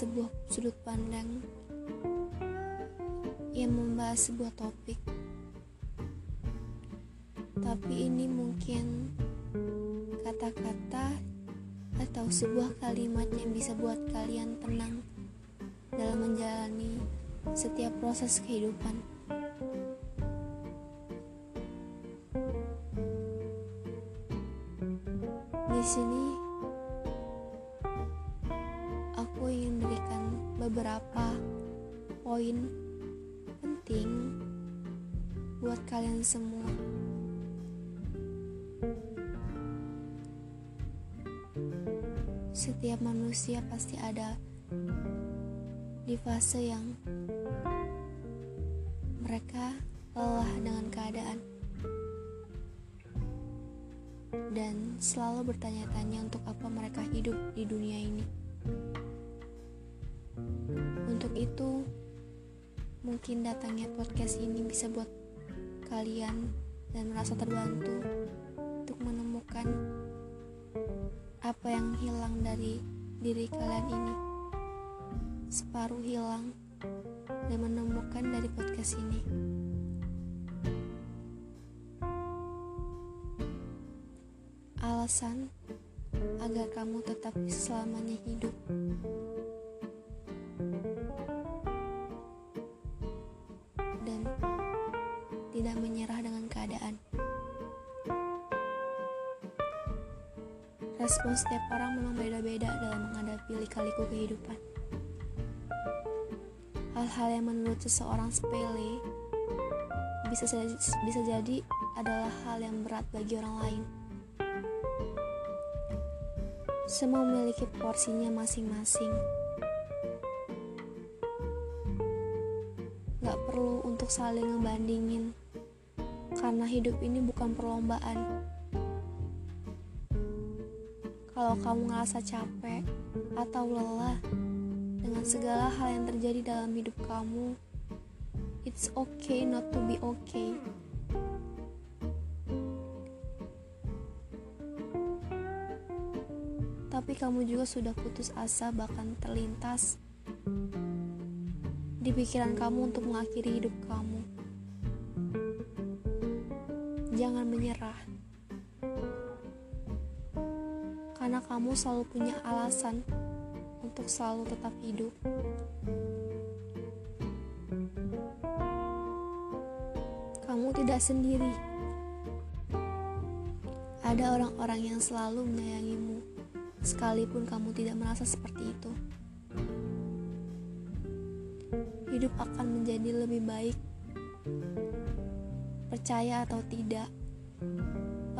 sebuah sudut pandang yang membahas sebuah topik. Tapi ini mungkin kata-kata atau sebuah kalimat yang bisa buat kalian tenang dalam menjalani setiap proses kehidupan. Di sini penting buat kalian semua. Setiap manusia pasti ada di fase yang mereka lelah dengan keadaan dan selalu bertanya-tanya untuk apa mereka hidup di dunia ini. Untuk itu, mungkin datangnya podcast ini bisa buat kalian dan merasa terbantu untuk menemukan apa yang hilang dari diri kalian ini. Separuh hilang dan menemukan dari podcast ini. alasan agar kamu tetap selamanya hidup. Respon setiap orang memang beda-beda dalam menghadapi lika-liku kehidupan. Hal-hal yang menurut seseorang sepele bisa bisa jadi adalah hal yang berat bagi orang lain. Semua memiliki porsinya masing-masing. Gak perlu untuk saling ngebandingin, karena hidup ini bukan perlombaan. Kalau kamu ngerasa capek atau lelah dengan segala hal yang terjadi dalam hidup kamu, it's okay not to be okay. tapi kamu juga sudah putus asa bahkan terlintas di pikiran kamu untuk mengakhiri hidup kamu. Jangan menyerah. Kamu selalu punya alasan untuk selalu tetap hidup. Kamu tidak sendiri. Ada orang-orang yang selalu menyayangimu sekalipun kamu tidak merasa seperti itu. Hidup akan menjadi lebih baik, percaya atau tidak.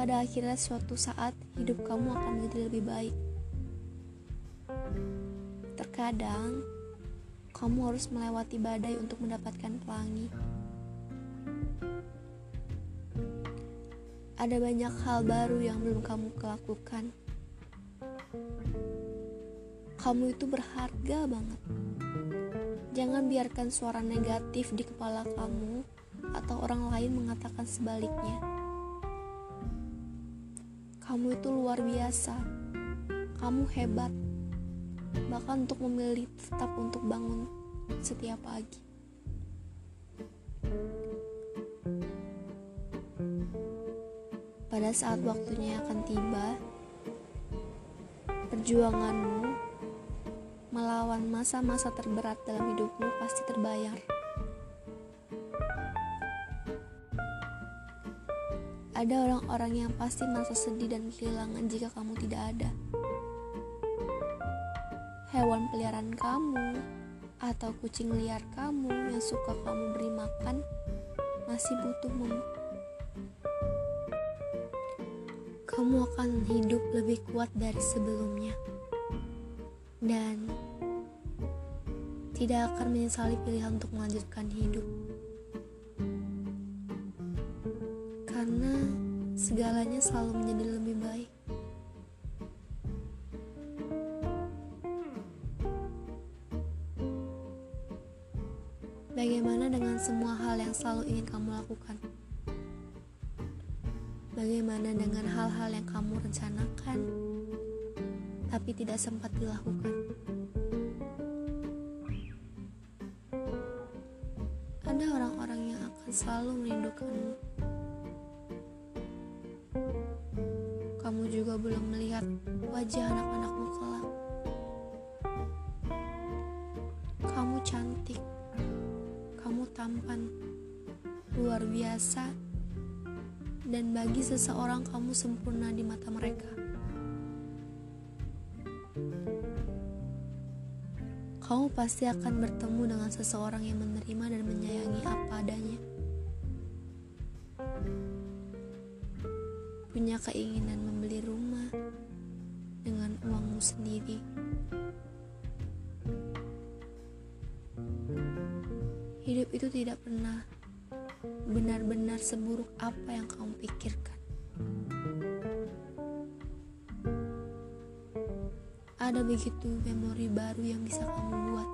Pada akhirnya, suatu saat hidup kamu akan menjadi lebih baik. Terkadang, kamu harus melewati badai untuk mendapatkan pelangi. Ada banyak hal baru yang belum kamu lakukan kamu itu berharga banget. Jangan biarkan suara negatif di kepala kamu atau orang lain mengatakan sebaliknya. Kamu itu luar biasa. Kamu hebat. Bahkan untuk memilih tetap untuk bangun setiap pagi. Pada saat waktunya akan tiba, perjuanganmu melawan masa-masa terberat dalam hidupmu pasti terbayar. Ada orang-orang yang pasti merasa sedih dan kehilangan jika kamu tidak ada. Hewan peliharaan kamu atau kucing liar kamu yang suka kamu beri makan masih butuh mem kamu akan hidup lebih kuat dari sebelumnya dan tidak akan menyesali pilihan untuk melanjutkan hidup. segalanya selalu menjadi lebih baik. Bagaimana dengan semua hal yang selalu ingin kamu lakukan? Bagaimana dengan hal-hal yang kamu rencanakan tapi tidak sempat dilakukan? Ada orang-orang yang akan selalu merindukanmu. Juga belum melihat wajah anak-anakmu kelak. Kamu cantik, kamu tampan, luar biasa, dan bagi seseorang kamu sempurna di mata mereka. Kamu pasti akan bertemu dengan seseorang yang menerima dan menyayangi apa adanya. Punya keinginan uangmu sendiri. Hidup itu tidak pernah benar-benar seburuk apa yang kamu pikirkan. ada begitu memori baru yang bisa kamu buat.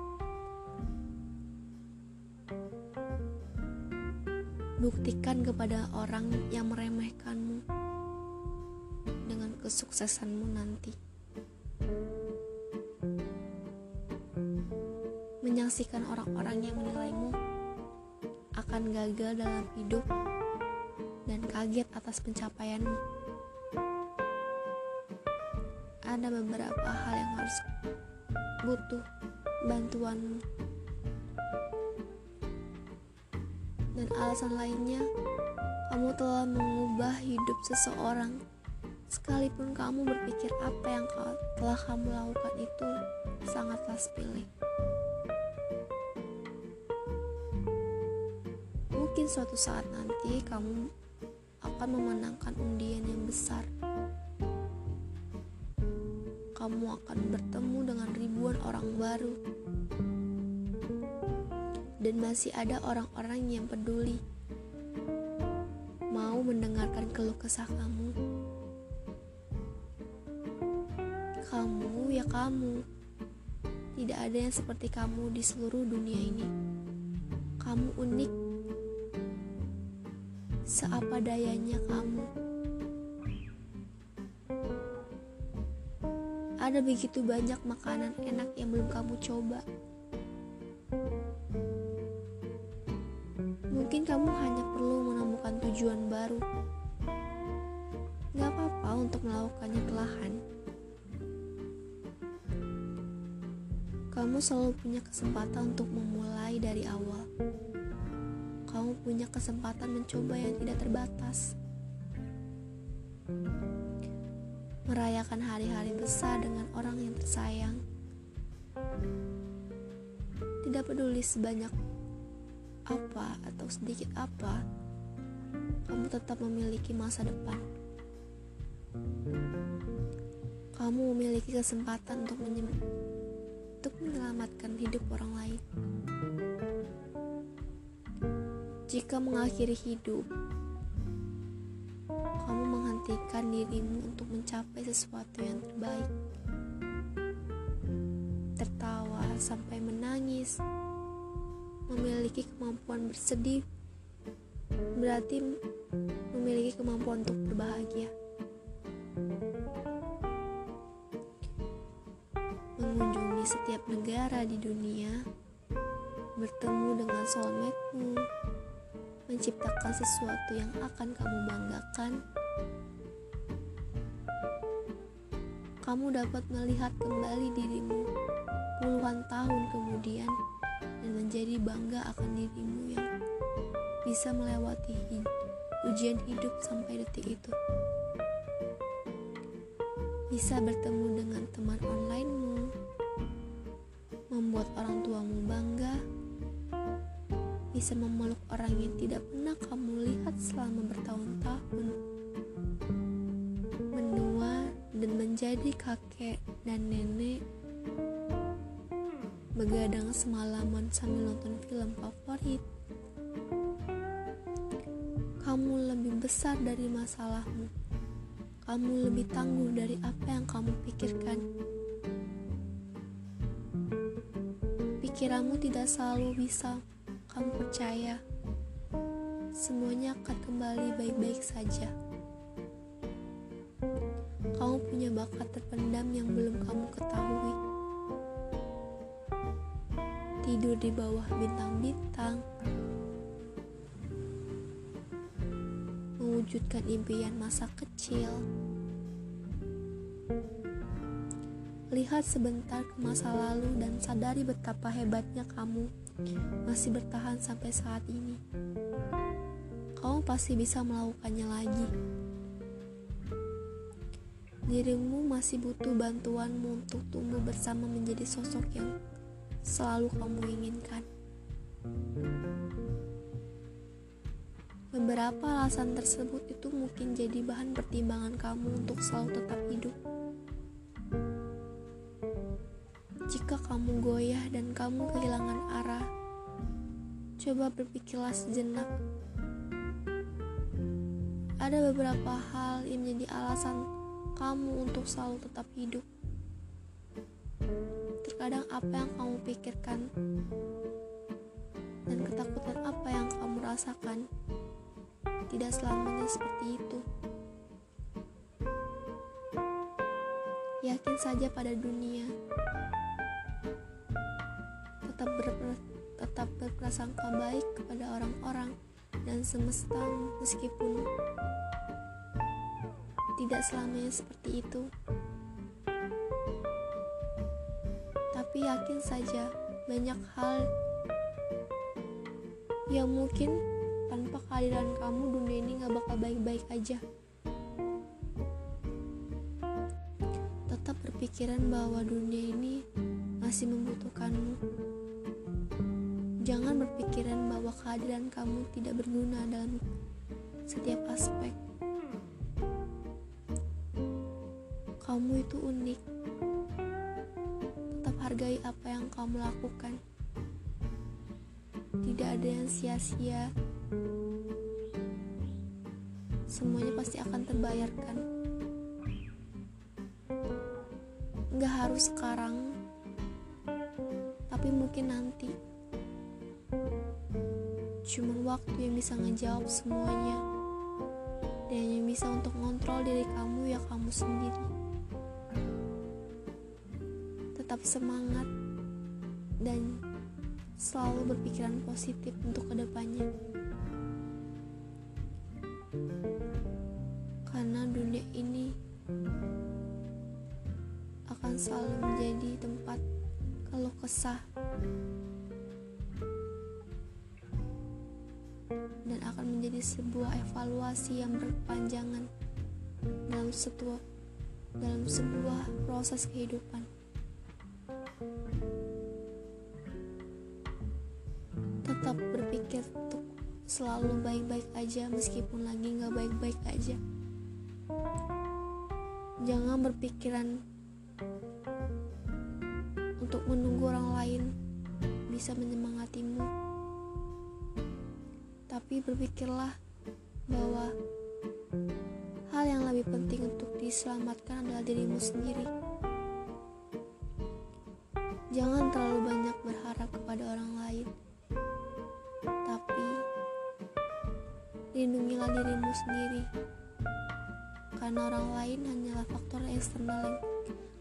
Buktikan kepada orang yang meremehkanmu dengan kesuksesanmu nanti. Menyaksikan orang-orang yang menilaimu akan gagal dalam hidup dan kaget atas pencapaianmu. Ada beberapa hal yang harus butuh bantuanmu. Dan alasan lainnya kamu telah mengubah hidup seseorang. Sekalipun kamu berpikir apa yang telah kamu lakukan itu sangatlah sepele mungkin suatu saat nanti kamu akan memenangkan undian yang besar kamu akan bertemu dengan ribuan orang baru, dan masih ada orang-orang yang peduli, mau mendengarkan keluh kesah kamu. Kamu, ya, kamu, tidak ada yang seperti kamu di seluruh dunia ini. Kamu unik, seapa dayanya kamu. Ada begitu banyak makanan enak yang belum kamu coba. Mungkin kamu hanya perlu menemukan tujuan baru. Gak apa-apa untuk melakukannya perlahan. Kamu selalu punya kesempatan untuk memulai dari awal. Kamu punya kesempatan mencoba yang tidak terbatas merayakan hari-hari besar dengan orang yang tersayang. Tidak peduli sebanyak apa atau sedikit apa, kamu tetap memiliki masa depan. Kamu memiliki kesempatan untuk, untuk menyelamatkan hidup orang lain. Jika mengakhiri hidup, kamu menghentikan dirimu untuk mencapai sesuatu yang terbaik. Tertawa sampai menangis, memiliki kemampuan bersedih, berarti memiliki kemampuan untuk berbahagia. Mengunjungi setiap negara di dunia, bertemu dengan soulmate-mu, menciptakan sesuatu yang akan kamu banggakan, kamu dapat melihat kembali dirimu puluhan tahun kemudian dan menjadi bangga akan dirimu yang bisa melewati ujian hidup sampai detik itu. Bisa bertemu dengan teman onlinemu, membuat orang tuamu bangga, bisa memeluk orang yang tidak pernah kamu lihat selama bertahun-tahun. Menua dan menjadi kakek dan nenek. Begadang semalaman sambil nonton film favorit. Kamu lebih besar dari masalahmu. Kamu lebih tangguh dari apa yang kamu pikirkan. Pikiranmu tidak selalu bisa kamu percaya semuanya akan kembali baik-baik saja. Kamu punya bakat terpendam yang belum kamu ketahui. Tidur di bawah bintang-bintang. Mewujudkan impian masa kecil. Lihat sebentar ke masa lalu dan sadari betapa hebatnya kamu masih bertahan sampai saat ini. Kamu pasti bisa melakukannya lagi. Dirimu masih butuh bantuanmu untuk tumbuh bersama menjadi sosok yang selalu kamu inginkan. Beberapa alasan tersebut itu mungkin jadi bahan pertimbangan kamu untuk selalu tetap hidup. Jika kamu goyah dan kamu kehilangan arah, coba berpikirlah sejenak. Ada beberapa hal yang menjadi alasan kamu untuk selalu tetap hidup. Terkadang apa yang kamu pikirkan dan ketakutan apa yang kamu rasakan tidak selamanya seperti itu. Yakin saja pada dunia. Tetap ber tetap berprasangka baik kepada orang-orang dan semesta meskipun tidak selamanya seperti itu. Tapi yakin saja banyak hal yang mungkin tanpa kehadiran kamu dunia ini gak bakal baik-baik aja. Tetap berpikiran bahwa dunia ini masih membutuhkanmu. Jangan berpikiran bahwa kehadiran kamu tidak berguna dalam setiap aspek. Kamu itu unik. Tetap hargai apa yang kamu lakukan. Tidak ada yang sia-sia. Semuanya pasti akan terbayarkan. Nggak harus sekarang, tapi mungkin nanti. Cuman waktu yang bisa ngejawab semuanya. Dan yang bisa untuk ngontrol diri kamu ya kamu sendiri. Tetap semangat dan selalu berpikiran positif untuk ke depannya dan akan menjadi sebuah evaluasi yang berkepanjangan dalam sebuah dalam sebuah proses kehidupan. tetap berpikir untuk selalu baik-baik aja meskipun lagi nggak baik-baik aja jangan berpikiran untuk menunggu orang lain bisa menyemangatimu. Tapi berpikirlah bahwa hal yang lebih penting untuk diselamatkan adalah dirimu sendiri. Jangan terlalu banyak berharap kepada orang lain lindungilah dirimu sendiri. Karena orang lain hanyalah faktor eksternal yang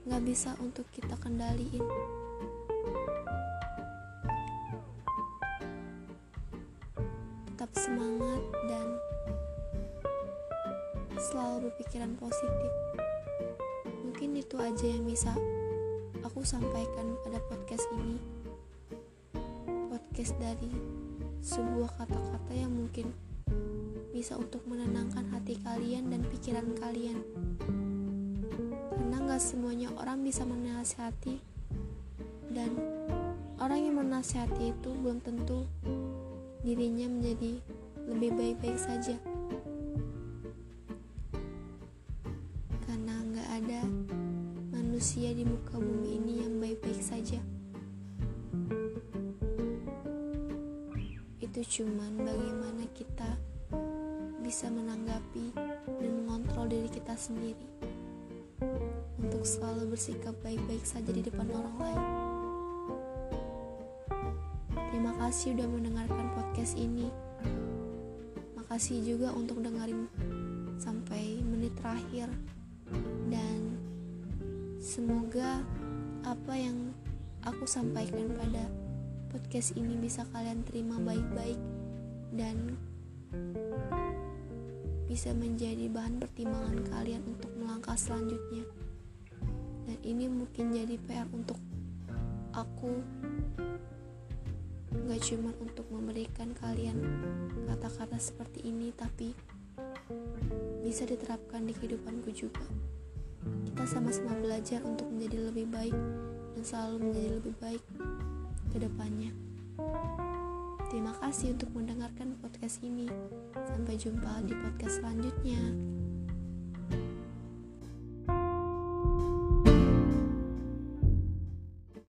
gak bisa untuk kita kendaliin tetap semangat dan selalu berpikiran positif mungkin itu aja yang bisa aku sampaikan pada podcast ini podcast dari sebuah kata-kata yang mungkin bisa untuk menenangkan hati kalian dan pikiran kalian. Karena gak semuanya orang bisa menasihati dan orang yang menasihati itu belum tentu dirinya menjadi lebih baik-baik saja. Karena gak ada manusia di muka bumi ini yang baik-baik saja. Itu cuman bagaimana kita bisa menanggapi dan mengontrol diri kita sendiri untuk selalu bersikap baik-baik saja di depan orang lain. Terima kasih udah mendengarkan podcast ini. Makasih juga untuk dengerin sampai menit terakhir dan semoga apa yang aku sampaikan pada podcast ini bisa kalian terima baik-baik dan bisa menjadi bahan pertimbangan kalian untuk melangkah selanjutnya. Dan ini mungkin jadi PR untuk aku cuma untuk memberikan kalian kata-kata seperti ini tapi bisa diterapkan di kehidupanku juga. Kita sama-sama belajar untuk menjadi lebih baik dan selalu menjadi lebih baik ke depannya. Terima kasih untuk mendengarkan podcast ini. Sampai jumpa di podcast selanjutnya